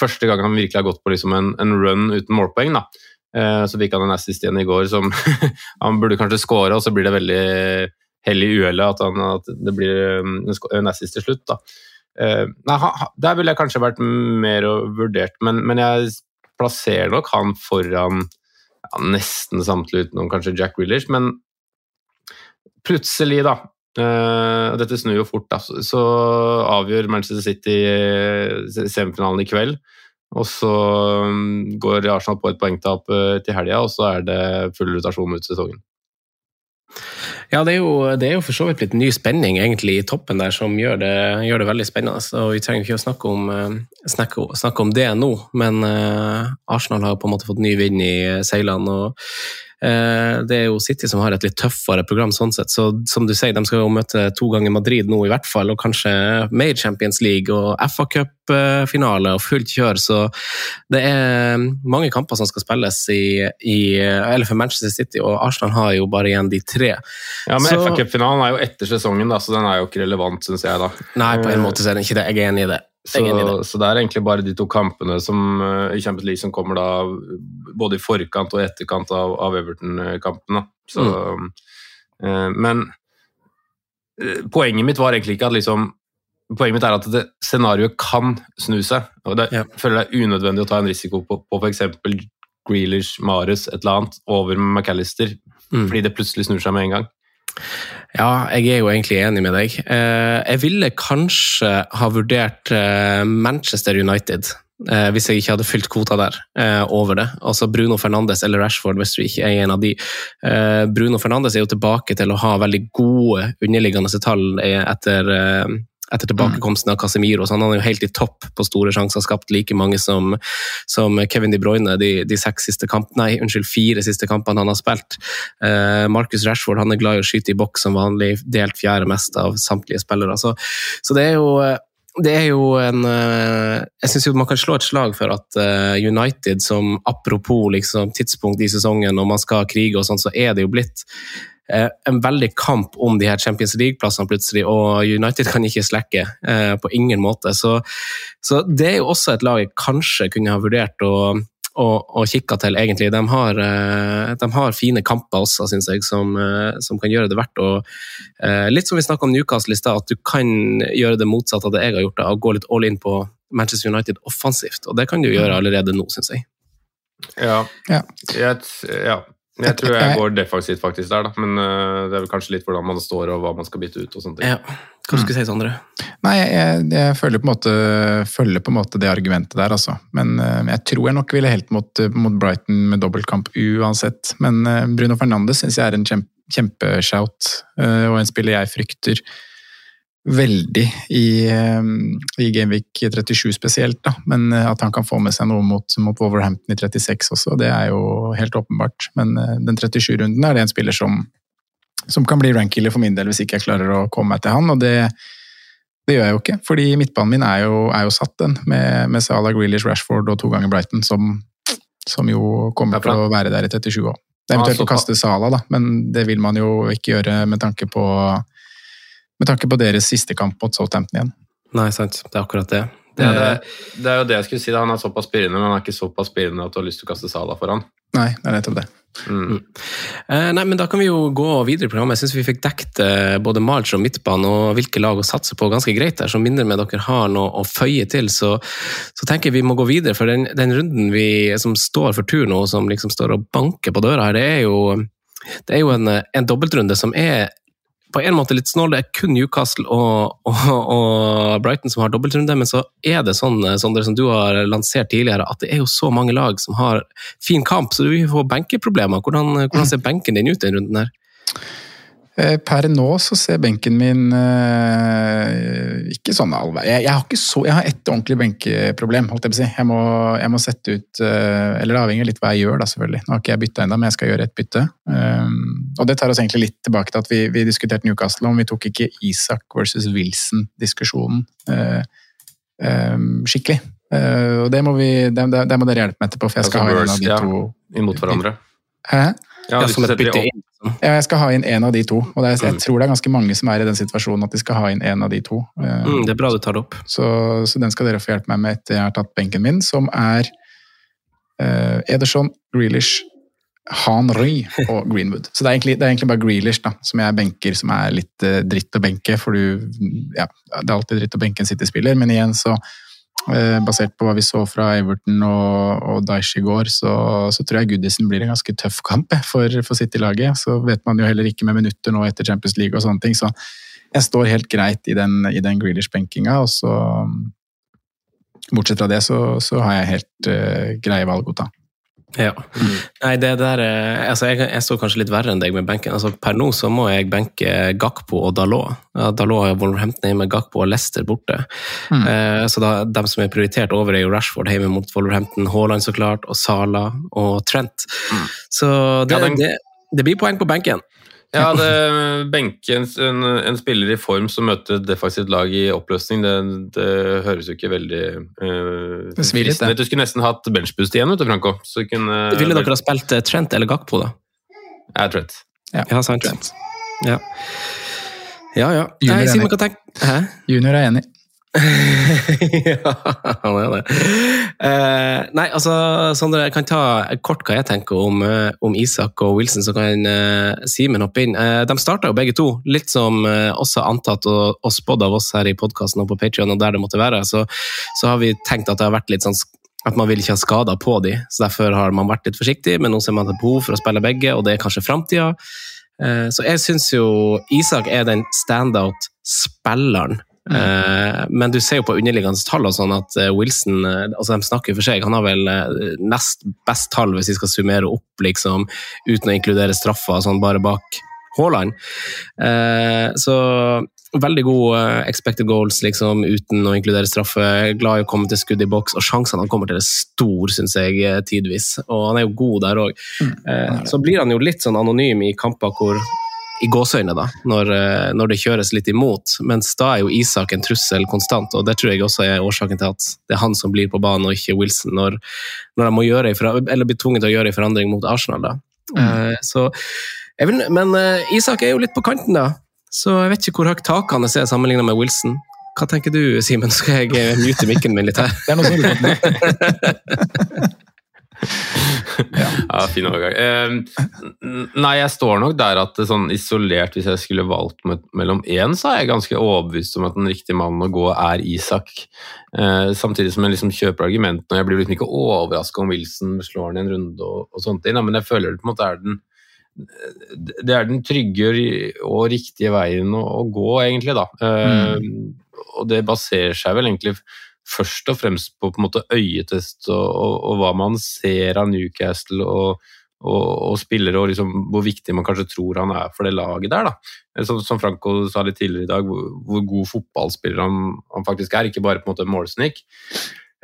første gang han virkelig har gått på liksom en, en, run uten målpoeng. da. Eh, så fikk han en assist igjen i går som (laughs) han burde kanskje skåre, og så blir det veldig hell i uhellet at, at, det blir en assist til slutt. da. Nei, Der ville jeg kanskje vært mer vurdert, men, men jeg plasserer nok han foran ja, nesten samtlige utenom kanskje Jack Willish, men plutselig, da uh, Dette snur jo fort, da, så avgjør Manchester City eh, semifinalen i kveld. Og så um, går Arsenal på et poengtap uh, til helga, og så er det full rotasjon ut sesongen. Ja, det er, jo, det er jo for så vidt blitt ny spenning egentlig i toppen der som gjør det, gjør det veldig spennende. Så vi trenger ikke å snakke om, eh, snakke, snakke om det nå, men uh, Arsenal har på en måte fått ny vind i seilene. og Det er jo City som har et litt tøffere program sånn sett, så som du sier, de skal jo møte to ganger Madrid nå i hvert fall, og kanskje mer Champions League og FA Cup-finale og fullt kjør, så det er mange kamper som skal spilles i, i, eller for Manchester City, og Arsenal har jo bare igjen de tre. Ja, men Så- FA Cup-finalen er jo etter sesongen, da, så den er jo ikke relevant, syns jeg. da. Nei, på en måte så er det ikke det. Jeg er enig i det. Så, så det er egentlig bare de to kampene som, eh, i Champions League som kommer da både i forkant og etterkant av, av Everton-kampen. Mm. Eh, Men eh, poenget mitt var egentlig ikke at liksom Poenget mitt er at det scenarioet kan snu seg. og det, Jeg føler det er unødvendig å ta en risiko på, på f.eks. Grealish, Mares, et eller annet, over McAllister, Mm. fordi det plutselig snur seg med en gang. Ja, jeg er jo egentlig enig med deg. Eh, Jeg ville kanskje ha vurdert eh, Manchester United, eh, hvis jeg ikke hadde fylt kvota der, over det. Altså Bruno Fernandes eller Rashford, hvis du ikke er en av de. Bruno Fernandes er jo tilbake til å ha veldig gode underliggende tall etter etter tilbakekomsten av Casemiro. Så han er jo helt i topp på store sjanser, skapt like mange som, som Kevin De Bruyne de, de seks siste kampene, nei, unnskyld, fire siste kampene han har spilt. Eh, Marcus Rashford han er glad i å skyte i boks som vanlig, delt fjerde mest av samtlige spillere. Så, så det er jo det er jo en eh, Jeg syns man kan slå et slag for at eh, United, som apropos liksom, tidspunkt i sesongen når man skal krige og sånn, så er det jo blitt en veldig kamp om de her Champions League-plassene plutselig, og United kan ikke slekke eh, på ingen måte. Så, så det er jo også et lag jeg kanskje kunne ha vurdert å og, å kikke til, egentlig. De har, eh, de har fine kamper også, syns jeg, som, eh, som kan gjøre det verdt å eh, Litt som vi snakka om Newcastle i stad, at du kan gjøre det motsatte av det jeg har gjort, da, og gå litt all in på Manchester United offensivt. Og det kan du gjøre allerede nå, syns jeg. Ja. Ja. Jeg, ja. Jeg tror jeg går defensivt faktisk der, da. Men uh, det er vel kanskje litt hvordan man står og hva man skal bytte ut. og sånne ting. Ja. Hva skulle du si, Sondre? Nei, jeg, jeg følger, på en måte, følger på en måte det argumentet der, altså. Men uh, jeg tror jeg nok ville helt mot, mot Brighton med dobbeltkamp uansett. Men uh, Bruno Fernandes syns jeg er en kjempe, kjempeshout, og en spiller jeg frykter veldig i, eh, i Gameweek 37 spesielt. Da. Men eh, at han kan få med seg noe mot, mot Wolverhampton i 36 også, det er jo helt åpenbart. Men eh, den 37-runden er det en spiller som, som kan bli rankiller for min del hvis ikke jeg klarer å komme meg til han. og det det gjør jeg jo ikke, fordi midtbanen min er jo, er jo satt, den, med, med Salah, Grealish, Rashford og to ganger Brighton, som, som jo kommer til å være der i 37 år. Det er eventuelt å kaste Salah, da, men det vil man jo ikke gjøre med tanke på, med tanke på deres siste kamp mot Southampton igjen. Nei, sant. Det er akkurat det. Det, det, det er jo det jeg skulle si. da. Han er såpass spirrende, men han er ikke såpass spirrende at du har lyst til å kaste Sala foran. Nei, det er nettopp det. Mm. Uh, nei, men Da kan vi jo gå videre i programmet. Jeg syns vi fikk dekket uh, både March og midtbane og hvilke lag å satse på ganske greit der. Så mindre med dere har noe å føye til, så, så tenker jeg vi må gå videre. For den, den runden vi, som står for tur nå, som liksom står og banker på døra her, det er jo, det er jo en, en dobbeltrunde som er på en måte litt snål. Det er kun Newcastle og, og, og Brighton som har dobbeltrunde, men så er det sånn, Sondre, som du har lansert tidligere, at det er jo så mange lag som har fin kamp, så du vil få benkeproblemer. Hvordan, hvordan ser benken din ut denne runden her? Eh, Per nå så ser benken min eh, ikke sånn all. Jeg, jeg har ikke så, jeg har ett ordentlig benkeproblem, holdt jeg på å si. Jeg må, jeg må sette ut eh, Eller det avhenger litt hva jeg gjør, da, selvfølgelig. Nå har ikke jeg bytta ennå, men jeg skal gjøre et bytte. Um, og det tar oss egentlig litt tilbake til at vi, vi diskuterte Newcastle, om vi tok ikke Isak versus Wilson-diskusjonen eh, um, skikkelig. Uh, og det må, vi, det, det, det må dere hjelpe meg etterpå, for jeg skal Altså ha en av de ja, to Imot hverandre. Hæ? Ja, Ja, som et bytte inn. Ja, jeg skal ha inn en av de to. Og er, jeg Mm. tror det er ganske mange som er i den situasjonen at de skal ha inn en av de to. Eh, Mm, det er bra du tar det opp. Så, så den skal dere få hjelpe meg med etter jeg har tatt benken min, som er uh, Ederson, Grealish, Henry og (laughs) Greenwood. Så det er egentlig, det er egentlig bare Grealish da, som jeg benker, som er litt uh, dritt å benke, for du Ja, det er alltid dritt å benke en City-spiller, men igjen så Basert på hva vi så fra Everton og, og Dyche i går, så, så tror jeg Goodison blir en ganske tøff kamp eh, for, for City-laget. Så vet man jo heller ikke med minutter nå etter Champions League og sånne ting. så jeg står helt greit i den, den Grealish-benkinga, og så Bortsett fra det, så, så har jeg helt uh, greie valg å ta. Ja. Nei, det der eh, altså jeg, jeg står kanskje litt verre enn deg med benken. Altså, per nå så må jeg benke Gakpo og Dalot. Dalot er Wolverhampton hjemme, Gakpo og Leicester borte. Mm. Eh, så da, dem som er prioritert over, er jo Rashford hjemme mot Wolverhampton, Haaland så klart, og Sala og Trent. Så det, Ja, den- det, det blir poeng på benken. Ja, det benke en, en, en spiller i form som møter et defensivt lag i oppløsning, det, det høres jo ikke veldig uh, Det svir litt, det. Du skulle nesten hatt benchboost igjen, vet du, Franco. Så kunne, Ville dere ha spilt eh, Trent eller Gakpo, da? Ja, Trent. Ja, sant. Ja, ja. ja. Junior Nei, er enig. Hæ? Junior er enig. (laughs) ja, han er det. Eh, nei, altså, Sondre, jeg kan ta kort hva jeg tenker om, eh, om Isak og Wilson, så kan uh, Simen hoppe inn. Eh, de starta jo begge to, litt som eh, også antatt og, og spådd av oss her i podkasten og på Patreon og der det måtte være. Så, så har vi tenkt at det har vært litt sånn at man vil ikke ha skader på de, så derfor har man vært litt forsiktig, men nå ser man et behov for å spille begge, og det er kanskje framtida. Eh, så jeg syns jo Isak er den standout-spilleren Eh, Men du ser jo på underliggende tall og sånn at eh, Wilson eh, altså de snakker for seg. Han har vel nest best tall hvis vi skal summere opp, liksom, uten å inkludere straffer, sånn bare bak Haaland. Så veldig god expected goals liksom, uten å inkludere straffe. Glad i å komme til skudd i boks, og sjansene han kommer til er stor, syns jeg, tidvis. Og han er jo god der òg. Så blir han jo litt sånn anonym i kamper hvor i gåseøyne, da, når, eh, når det kjøres litt imot. Mens da er jo Isak en trussel konstant, og det tror jeg også er årsaken til at det er han som blir på banen, og ikke Wilson, når, når de må gjøre eller blir tvunget til å gjøre en forandring mot Arsenal. da. Eh, så vil, men eh, Isak er jo litt på kanten, da. Så jeg vet ikke hvor høyt takene er sammenlignet med Wilson. Hva tenker du, Simen? Skal jeg mute mikken min litt her? Det er noe som. (laughs) Ja, fin overgang. Uh, nei, jeg står nok der at sånn isolert, hvis jeg skulle valgt mellom én, så er jeg ganske overbevist om at den riktige mannen å gå er Isak. Uh, samtidig som jeg liksom kjøper argumentene, og jeg blir liksom ikke overraska om Wilson slår den i en runde og, og sånne ting, men jeg føler det på en måte er den det er den trygge og riktige veien å, å gå, egentlig. da. Eh, Og det baserer seg vel egentlig først og fremst på, på en måte øyetest og, og, og hva man ser av Newcastle og, og, spillere, og liksom hvor viktig man kanskje tror han er for det laget der. da. Som, som Franco sa litt tidligere i dag, hvor, hvor god fotballspiller han, han faktisk er, ikke bare på en måte målsnik.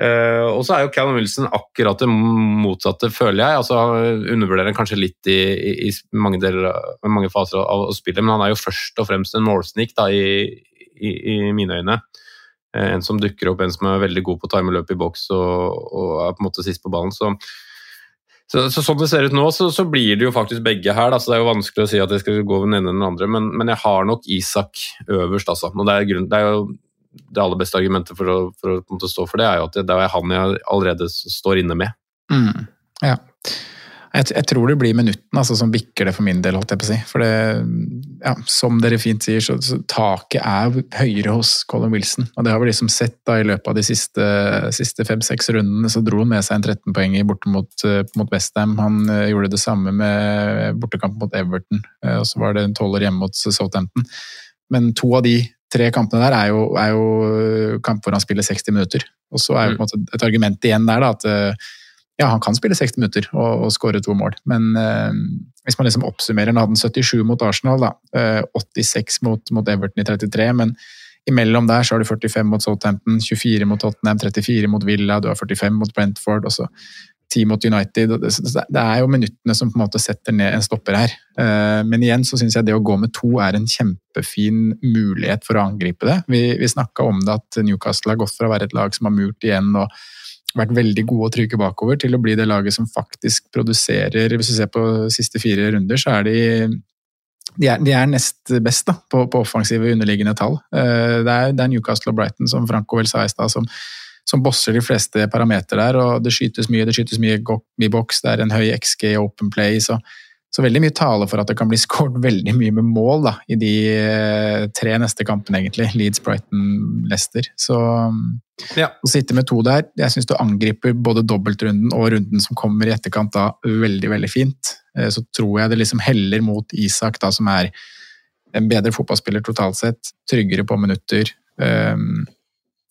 Eh, og så er jo Callum Wilson akkurat det motsatte, føler jeg. altså han Undervurderer kanskje litt i, i, i mange, deler, mange faser av, av spillet, men han er jo først og fremst en målsnik da, i, i, i mine øyne. Eh, En som dukker opp, en som er veldig god på å time løp i boks og, og er på en måte sist på ballen. Så, så, så sånn det ser ut nå, så, så blir det jo faktisk begge her. Da. Så det er jo vanskelig å si at jeg skal gå den ene eller den andre, men, men jeg har nok Isak øverst, altså. Og det er, grunn, det er jo det aller beste argumentet for å, for å stå for det, er jo at det, det er han jeg allerede står inne med. Mm. Ja. Jeg, jeg tror det blir minutten altså, som bikker det for min del, holdt jeg på å si. For det, ja, som dere fint sier, så, så taket er høyere hos Colin Wilson. Og det har vi liksom sett da i løpet av de siste, siste fem-seks rundene. Så dro han med seg en 13-poenger borte mot, eh, mot Westham. Han uh, gjorde det samme med bortekamp mot Everton, uh, og så var det en tolver hjemme mot Southampton. Men to av de tre kampene der er jo, er jo kamp hvor han spiller 60 minutter. Og så er jo måte et argument igjen der, da, at eh, ja, han kan spille 60 minutter og, og skåre to mål, men eh, hvis man liksom oppsummerer, nå hadde han 77 mot Arsenal, da, eh, 86 mot, mot Everton i 33, men imellom der så har du 45 mot Southampton, 24 mot Tottenham, 34 mot Villa, du har 45 mot Brentford, og så 10 mot United. Det, det er jo minuttene som på en måte setter ned en stopper her. Eh, Men igjen så syns jeg det å gå med to er en kjempefin mulighet for å angripe det. Vi, vi snakka om det at Newcastle har gått fra å være et lag som har murt igjen og vært veldig gode og trygge bakover, til å bli det laget som faktisk produserer Hvis du ser på siste fire runder, så er de de er, de er nest best da, på, på offensive underliggende tall. Eh, Det er, det er Newcastle og Brighton, som Franco vel sa i stad, som, som bosser de fleste parametere der. og Det skytes mye, det skytes mye i boks, det er en høy XG open play. så så veldig mye taler for at det kan bli (laughs) skåret veldig mye med mål da, i de eh, tre neste kampene, egentlig. Leeds, Brighton, Leicester. Så Ja. å sitte med to der Jeg syns du angriper både dobbeltrunden og runden som kommer i etterkant da veldig, veldig fint. Eh, Så tror jeg det liksom heller mot Isak, da, som er en bedre fotballspiller totalt sett. Tryggere på minutter. Um,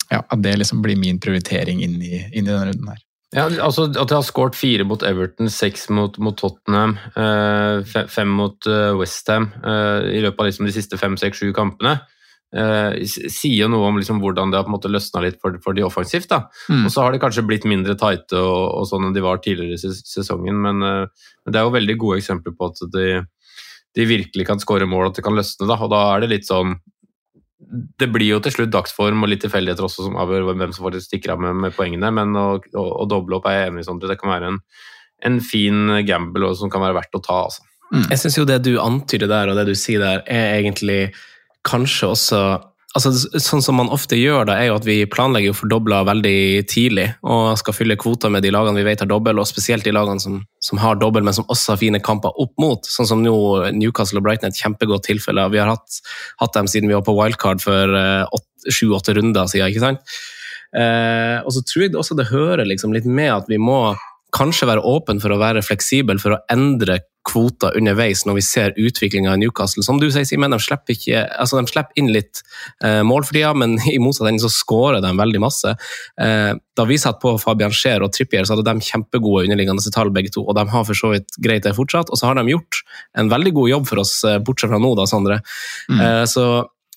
ja, At det liksom blir min prioritering inn i, inn i denne runden her. Ja, altså At de har skåret fire mot Everton, seks mot, mot Tottenham, eh, fem mot eh, Westham eh, i løpet av liksom de siste fem, seks, sju kampene, eh, sier jo noe om liksom hvordan det har på en måte løsna litt for, for de offensivt. da. Mm. Og så har de kanskje blitt mindre tighte og, og sånn enn de var tidligere i sesongen, men, eh, men det er jo veldig gode eksempler på at de, de virkelig kan skåre mål, at det kan løsne. da, Og da er det litt sånn det blir jo til slutt dagsform og litt tilfeldigheter også som avgjør hvem som faktisk stikker av med, med poengene, men å, å, å doble opp er jeg enig i, Sondre. Det kan være en, en fin gamble og som kan være verdt å ta. altså. Jeg syns jo det du antyder der, og det du sier der, er egentlig kanskje også altså Sånn som man ofte gjør, da, er jo at vi planlegger å fordoble veldig tidlig og skal fylle kvoter med de lagene vi vet har dobbel, og spesielt de lagene som, som har dobbel, men som også har fine kamper opp mot. Sånn som nå Newcastle og Brighton er et kjempegodt tilfelle. Vi har hatt, hatt dem siden vi var på wildcard for sju-åtte runder siden. ikke sant? Eh, og så tror jeg også det hører liksom litt med at vi må kanskje være åpen for å være fleksibel for å endre kvoter underveis når vi ser utviklinga i Newcastle. Som du sier, Simen, de slipper, ikke, altså de slipper inn litt eh, mål for tida, men i motsatt ende så skårer de veldig masse. Eh, da vi satt på Fabian Scheer og Trippier, så hadde de kjempegode underliggende tall begge to, og de har for så vidt greit det fortsatt. Og så har de gjort en veldig god jobb for oss, eh, bortsett fra nå, da, Sondre. Mm. Eh, så,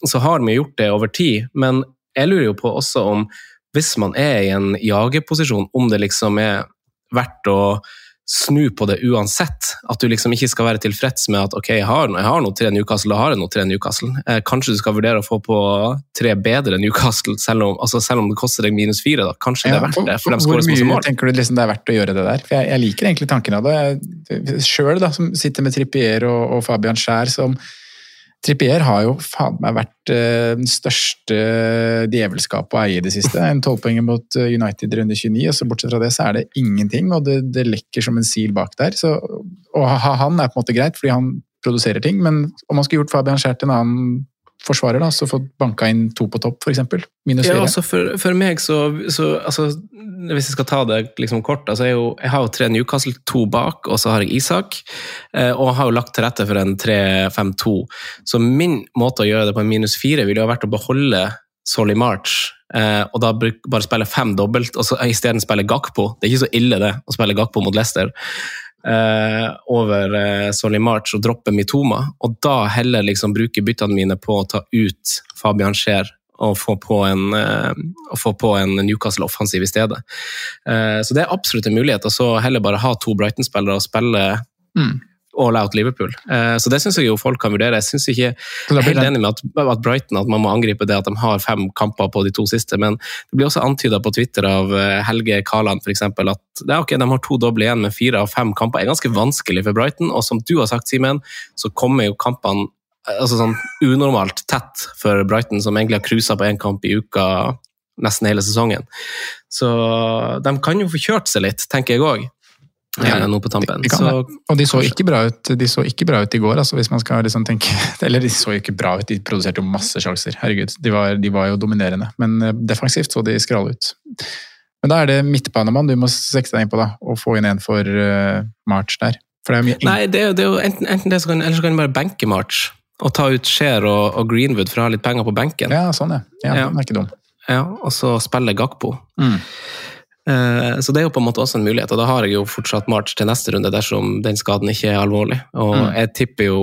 så har de gjort det over tid, men jeg lurer jo på også om hvis man er i en jagerposisjon, om det liksom er verdt å snu på det uansett. At du liksom ikke skal være tilfreds med at ok, jeg har, jeg har noe tre Newcastle, da har jeg noe tre Newcastle. Eh, kanskje du skal vurdere å få på tre bedre Newcastle, selv om, altså selv om det koster deg minus fire. da. Kanskje det er verdt det, for de Hvor mye tenker du liksom det er verdt å gjøre det der? For Jeg, jeg liker egentlig tanken av det. Sjøl, som sitter med Trippier og, og Fabian Skjær, som Trippier har jo faen meg vært eh, den største djevelskapet å eie i det siste. En tolvpoenger mot eh, United runde 29, og så bortsett fra det så er det ingenting. Og det, det lekker som en sil bak der. Så, å ha han er på en måte greit, fordi han produserer ting, men om man skulle gjort Fabian til en annen forsvarer, da, så fått banka inn to på topp, f.eks. Minus Ja, fire. altså for, for meg så, så altså, Hvis jeg skal ta det liksom kort, altså jeg, jo, jeg har jo tre Newcastle, to bak, og så har jeg Isak. Eh, og har jo lagt til rette for en 3-5-2. Så min måte å gjøre det på en minus fire ville jo vært å beholde Solly March, eh, og da bare spille fem dobbelt, og så isteden spille Gakpo. Det er ikke så ille, det, å spille Gakpo mot Leicester. Eh, over eh, Solly March og droppe Mitoma, og da heller liksom bruke byttene mine på å ta ut Fabian Scheer og få på en, eh, en Newcastle-offensiv i stedet. Eh, så det er absolutt en mulighet, og så heller bare ha to Brighton-spillere og spille Mm. All out Liverpool. Eh, så det syns jeg jo folk kan vurdere. Jeg synes ikke, jeg helt enig med at, at Brighton at man må angripe det at de har fem kamper på de to siste, men det blir også antyda på Twitter av eh, Helge Kaland f.eks. at det er ok, de har to doble igjen, men fire av fem kamper er ganske vanskelig for Brighton. Og som du har sagt, Simen, så kommer jo kampene eh, altså sånn unormalt tett for Brighton, som egentlig har cruisa på én kamp i uka nesten hele sesongen. Så de kan jo få kjørt seg litt, tenker jeg òg. Ja, noe på tampen. De de Så. Og de så ikke bra ut De så ikke bra ut i går, altså, hvis man skal liksom tenke (laughs) Eller de så jo ikke bra ut, de produserte jo masse sjanser. Herregud, de var, de var jo dominerende. Men eh, defensivt så de skrale ut. Men da er det midtbanemann du må sekte deg inn på, da. Og få inn en for uh, March der. For det er mye Nei, det er, det er jo enten, enten det, så kan, eller så kan du bare benke March. Og ta ut Scheer og, og Greenwood for å ha litt penger på benken. Ja, sånn, ja. ja, Ja. Den er ikke dum. Ja, og så spille Gakpo. Mm. Eh, Så det er jo på en måte også en mulighet, og da har jeg jo fortsatt March til neste runde dersom den skaden ikke er alvorlig. Og Mm. jeg tipper jo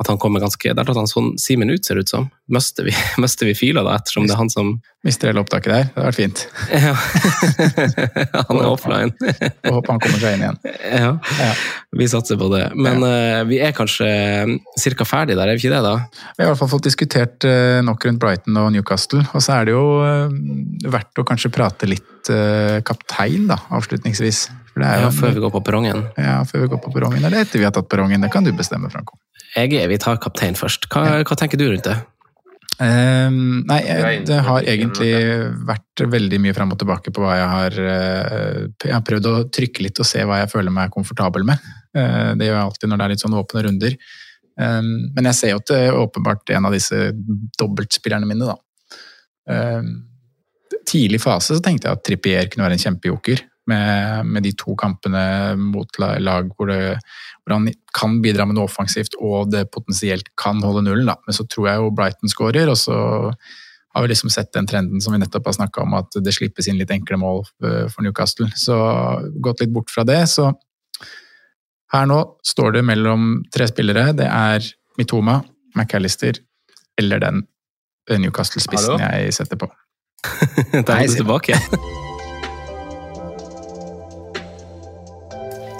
at han kommer ganske Der tatt han sånn Simen ut, ser ut som. Mister vi, (laughs) mister vi fila da, ettersom det er han som Mister hele opptaket der. Det hadde vært fint. (laughs) ja. (laughs) Han er offline. Jeg håper han kommer seg inn igjen. Ja, Ja. Vi satser på det. Men eh, vi er kanskje ca. ferdig der, er vi ikke det, da? Vi har i hvert fall fått diskutert uh, nok rundt Brighton og Newcastle. Og så er det jo uh, verdt å kanskje prate litt eh, kaptein, da, avslutningsvis. For det er Ja, jo, før vi går på perrongen. ja, før vi går på perrongen. Eller etter vi har tatt perrongen. Det kan du bestemme, Franco. Jeg er, vi tar kaptein først. Hva, hva tenker du rundt det? Um, nei, det har egentlig vært veldig mye fram og tilbake på hva jeg har eh, Jeg har prøvd å trykke litt og se hva jeg føler meg komfortabel med. Eh, det gjør jeg alltid når det er litt sånn åpne runder. Ehm, men jeg ser jo at det er åpenbart en av disse dobbeltspillerne mine, da. Ehm, tidlig fase så tenkte jeg at Trippier kunne være en kjempejoker. Med, med de to kampene mot lag hvor, det, hvor han kan bidra med noe offensivt og det potensielt kan holde nullen. Da. Men så tror jeg jo Brighton skårer, og så har vi liksom sett den trenden som vi nettopp har snakka om, at det slippes inn litt enkle mål eh, for Newcastle. Så gått litt bort fra det. Så her nå står det mellom tre spillere. Det er Mitoma, McAllister eller den Newcastle-spissen jeg setter på. (laughs) Der er du tilbake.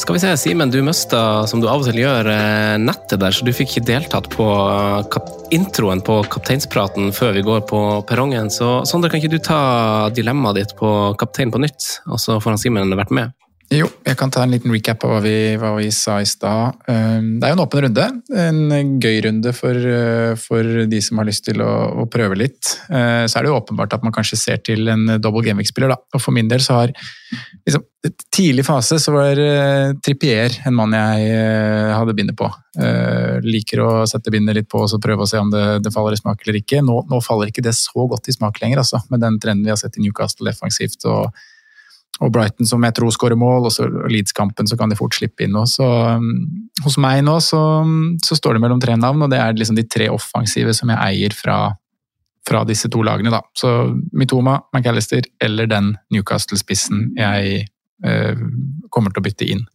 Skal vi se, Simen, du mista, som du av og til gjør, eh, nettet der, så du fikk ikke deltatt på eh, introen på kapteinspraten før vi går på perrongen. Så Sondre, kan ikke du ta dilemmaet ditt på kaptein på nytt, og så får han Simen vært med? Jo, jeg kan ta en liten recap av hva vi, hva vi sa i stad. Um, det er jo en åpen runde. En gøy runde for, uh, for de som har lyst til å, å prøve litt. Uh, så er det jo åpenbart at man kanskje ser til en double gameweek-spiller. Og For min del så har liksom, Tidlig fase så var uh, Trippier en mann jeg hadde bindet på. Liker å sette bindet litt på og så prøve å se om det, det faller i smak eller ikke. Nå, nå, faller ikke det så godt i smak lenger, altså, med den trenden vi har sett i Newcastle defensivt. og og Brighton som jeg tror skårer mål, og så Leeds-kampen så kan de fort slippe inn nå. Så um, hos meg nå så, så, står det mellom tre navn, og det er liksom de tre offensive som jeg eier fra, fra disse to lagene. da. Så Mitoma, McAllister eller den Newcastle-spissen jeg uh, kommer til å bytte inn.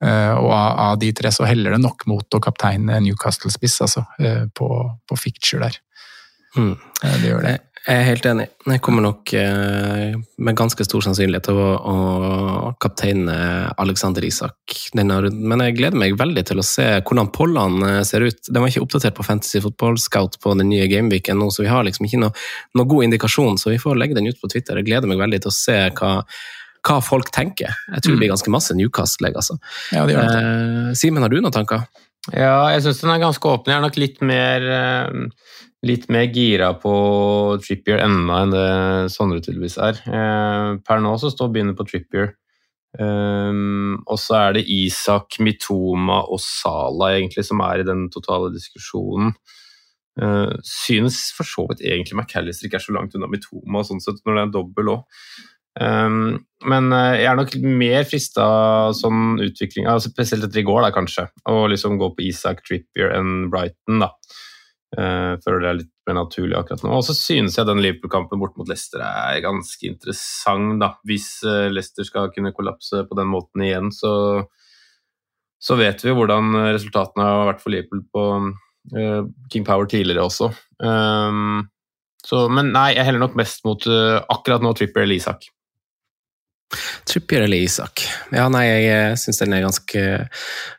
Uh, og av, av, de tre så heller det nok mot å kapteine Newcastle-spiss, altså, uh, på, på ficture der. Mm. Det gjør det. Jeg er helt enig. Jeg kommer nok eh, med ganske stor sannsynlighet til å, å kapteine Alexander Isak denne runden. Men jeg gleder meg veldig til å se hvordan pollene eh, ser ut. Den var ikke oppdatert på Fantasy Football Scout på den nye gameweeken nå, så vi har liksom ikke noe, noe, god indikasjon. Så vi får legge den ut på Twitter. Jeg gleder meg veldig til å se hva, hva folk tenker. Jeg tror det blir ganske masse Newcastle-legg, altså. Ja, det det. Eh, Simen, har du noen tanker? Ja, jeg syns den er ganske åpen. Jeg er nok litt mer eh litt mer gira på Trippier enda enn det Sondre tydeligvis er. Eh, per nå så står begynner på Trippier. Um, og så er det Isak, Mitoma og Sala egentlig som er i den totale diskusjonen. Uh, synes for så vidt egentlig McAllister ikke er så langt unna Mitoma sånn sett når det er dobbel òg. Um, men uh, jeg er nok mer frista sånn utvikling, altså spesielt etter i går, da kanskje, å liksom gå på Isak, Trippier enn Brighton. da. Uh, føler det er litt mer naturlig akkurat nå. Og så synes jeg den Liverpool-kampen bort mot Leicester er ganske interessant, da. Hvis uh, Leicester skal kunne kollapse på den måten igjen, så, så vet vi hvordan resultatene har vært for Liverpool på uh, King Power tidligere også. Um, så, men nei, jeg heller nok mest mot akkurat nå Tripper eller. Trippier eller Isak? Ja, nei, jeg eh, syns den er ganske,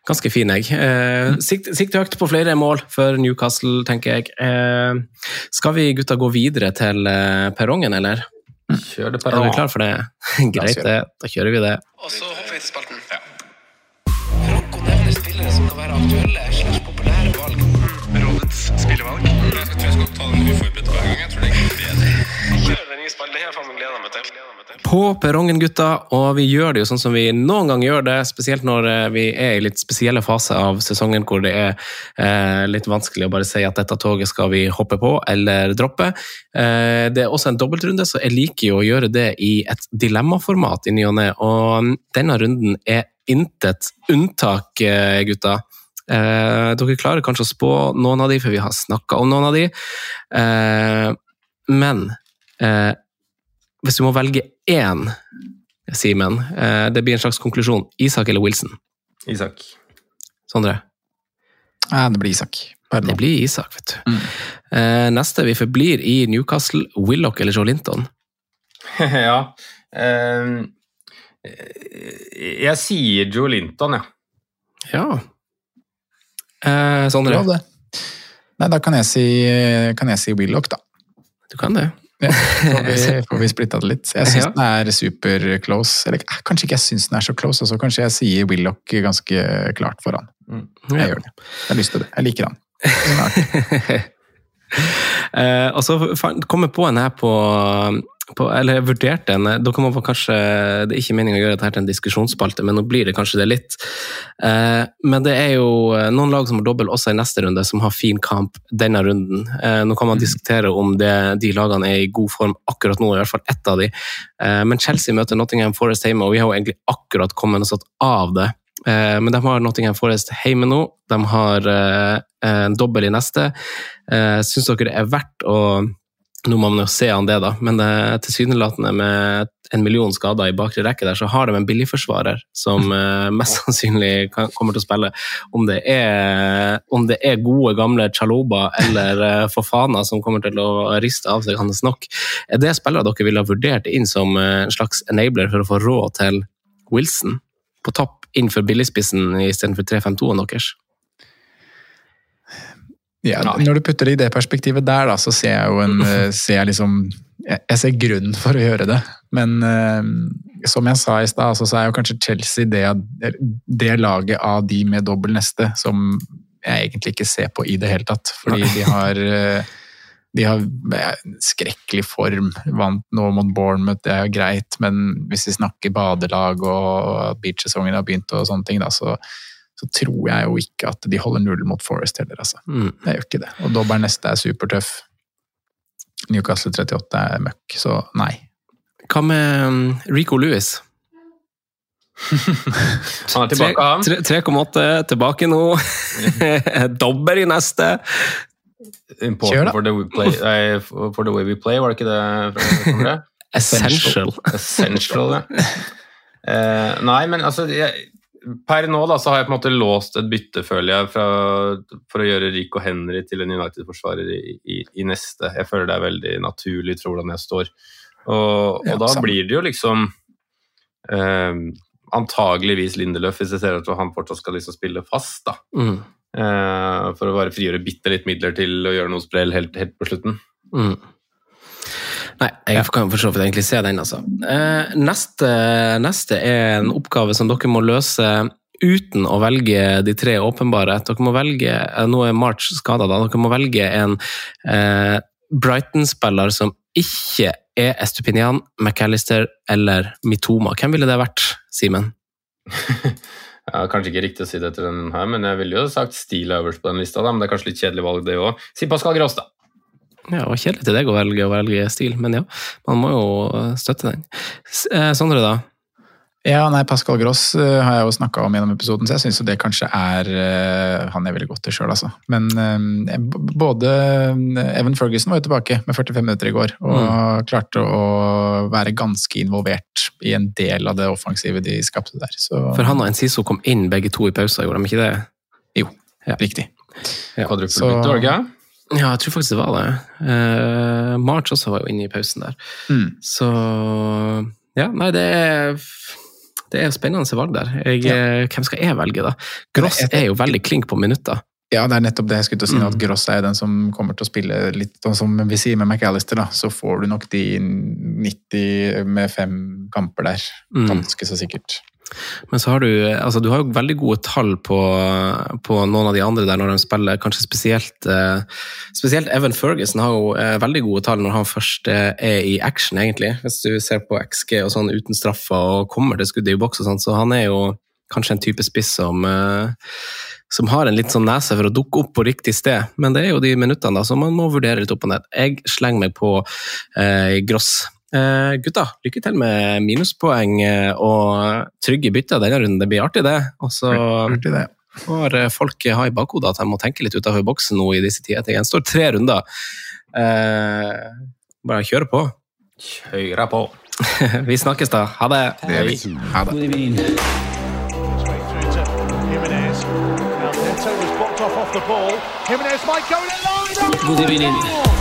ganske fin, jeg. Eh, mm. sikt, sikt, høyt på flere mål for Newcastle, tenker jeg. Eh, skal vi gutta gå videre til eh, perrongen, eller? Kjør det perrongen. Er du klar for det? (laughs) Greit, det. Da kjører vi det. Og så hopper vi til spalten. Ja. Franco nevner spillere som kan være aktuelle slags populære valg. Rådets spillevalg. Jeg tror jeg skal ta den uforberedt hver gang. Jeg tror det er på perrongen, gutta. Og vi gjør det jo sånn som vi noen gang gjør det, spesielt når eh, vi er i litt spesielle faser av sesongen hvor det er eh, litt vanskelig å bare si at dette toget skal vi hoppe på eller droppe. Eh, det er også en dobbeltrunde, så jeg liker jo å gjøre det i et dilemmaformat i ny og ne. Og denne runden er intet unntak, eh, gutta. Eh, dere klarer kanskje å spå noen av de, for vi har snakka om noen av de. Eh, men hvis du må velge én, Simen, eh, det blir en slags konklusjon. Isak eller Wilson? Isak. Sondre? Ja, det blir Isak. Pardon. Det blir Isak, vet du. Mm. Eh, neste vi forblir i Newcastle, Willoch eller Joe Linton? (laughs) ja uh, Jeg sier Joe Linton, ja. Ja. Uh, Sondre? Ja, Nei, da kan jeg si, kan jeg si Willoch, da. Du kan det. (laughs) Ja, får vi, får vi splitta det litt. Jeg syns ja. den er super close. Eller kanskje ikke jeg syns den er så close, også. kanskje jeg sier Willoch ganske klart foran. Mm. Jeg gjør det. Jeg har lyst til det. Jeg liker han. (laughs) uh, og så kom jeg på en her på på, eller jeg vurderte en Dere må kanskje, Det er ikke meningen å gjøre dette til en diskusjonsspalte, men nå blir det kanskje det litt. Eh, men det er jo eh, noen lag som har dobbel også i neste runde, som har fin kamp denne runden. Eh, nå kan man mm. diskutere om det, de lagene er i god form akkurat nå, i hvert fall ett av de. Eh, men Chelsea møter Nottingham Forest hjemme, og vi har jo egentlig akkurat kommet oss av det. Eh, men de har Nottingham Forest hjemme nå. De har eh, en dobbel i neste. Syns dere det er verdt å Nå må man jo se an det, da, men det tilsynelatende med en million skader i bakre rekke der, så har de en billigforsvarer som (laughs) eh, mest sannsynlig kan, kommer til å spille. Om det er, om det er gode, gamle Chaloba eller eh, Fofana som kommer til å riste av seg hans nok, er det spillere dere ville ha vurdert inn som eh, en slags enabler for å få råd til Wilson på topp innenfor billigspissen istedenfor 3-5-2-en deres? Ja, når du putter det i det perspektivet der, da, så ser jeg jo en (laughs) eh, ser jeg liksom jeg, ser grunnen for å gjøre det, men uh, som jeg sa i stad, altså, så er jo kanskje Chelsea det, det laget av de med dobbel neste som jeg egentlig ikke ser på i det hele tatt. Fordi de har eh, de har skrekkelig form. Vant nå mot Bournemouth, det er jo greit, men hvis vi snakker badelag og at beachsesongen har begynt og sånne ting, da, så, så tror jeg jo ikke at de holder null mot Forest heller, altså. Mm. Det gjør ikke det. Og Dobber neste er supertøff. Newcastle 38 er møkk, så nei. Hva med um, Rico Lewis? (laughs) Han er tilbake, han. 3,8 tilbake nå. (laughs) Dobber i neste. Important for the, play, nei, for the way we play, var det ikke det? det? (laughs) Essential. Essential, ja. Eh, nei, men altså jeg, Per nå da, så har jeg på en måte låst et bytte, føler jeg, fra, for å gjøre Rico Henry til en United-forsvarer i, i, i, neste. Jeg føler det er veldig naturlig for hvordan jeg står. Og, og da blir det jo liksom eh, antageligvis Lindeløf, hvis jeg ser at han fortsatt skal liksom spille fast. da. Mm. Eh, for å bare frigjøre bitte litt midler til å gjøre noe sprell helt, helt på slutten. Mm. Nei, jeg kan for så vidt egentlig se den, altså. Eh, neste, neste er en oppgave som dere må løse uten å velge de tre åpenbare. Dere må velge, eh, Nå er March skada, da. Dere må velge en eh, Brighton-spiller som ikke er Estupinian, McAllister eller Mitoma. Hvem ville det vært, Simen? (laughs) Ja, kanskje ikke riktig å si det til den her, men jeg ville jo sagt Steele øverst på den lista. Da, men det er kanskje litt kjedelig valg, det òg. Si Pascal Gross, da. Ja, det var kjedelig til deg å velge å velge stil, men ja, man må jo støtte den. Sondre, da? Ja, nei, Pascal Gross uh, har jeg jo snakka om gjennom episoden, så jeg syns jo det kanskje er uh, Han jeg ville gått til sjøl, altså. Men både Evan Ferguson var jo tilbake med 45 minutter i går, og mm. klarte å være ganske involvert i en del av det offensive de skapte der. Så... For han og Enciso kom inn begge to i pausa, gjorde de ikke det? Jo, ja. riktig. Ja. Kvadruppelbytte, var det ikke? Ja, jeg tror faktisk det var det. Uh, March også var jo inne i pausen der. Mm. Så Ja, nei, det er det er spennende valg der. Jeg, ja. Hvem skal jeg velge, da? Gross er jo veldig klink på minutter. Ja, det er nettopp det jeg skulle til å si. Mm. At Gross er den som kommer til å spille litt som vi sier med McAllister. da, Så får du nok de 90 med fem kamper der. Mm. Ganske så sikkert. Men så har du altså du har jo veldig gode tall på, på noen av de andre der når de spiller. Kanskje spesielt, eh, spesielt Evan Ferguson har jo eh, veldig gode tall når han først eh, er i action, egentlig. Hvis du ser på XG og sånn uten straffer og kommer til skuddet i boks og sånn, så han er jo kanskje en type spiss som som har en litt sånn nese for å dukke opp på riktig sted. Men det er jo de minuttene da, som man må vurdere litt opp og ned. Jeg slenger meg på eh, Gross. Uh, gutta, lykke til med minuspoeng og trygge bytter denne runden. Det blir artig, det. Og så får folk ha i bakhodet at de må tenke litt utenfor boksen nå i disse tider. Det gjenstår tre runder. Uh, bare kjøre på. Kjøre på. Vi snakkes, da. Ha det. Det. Ha det. Good evening.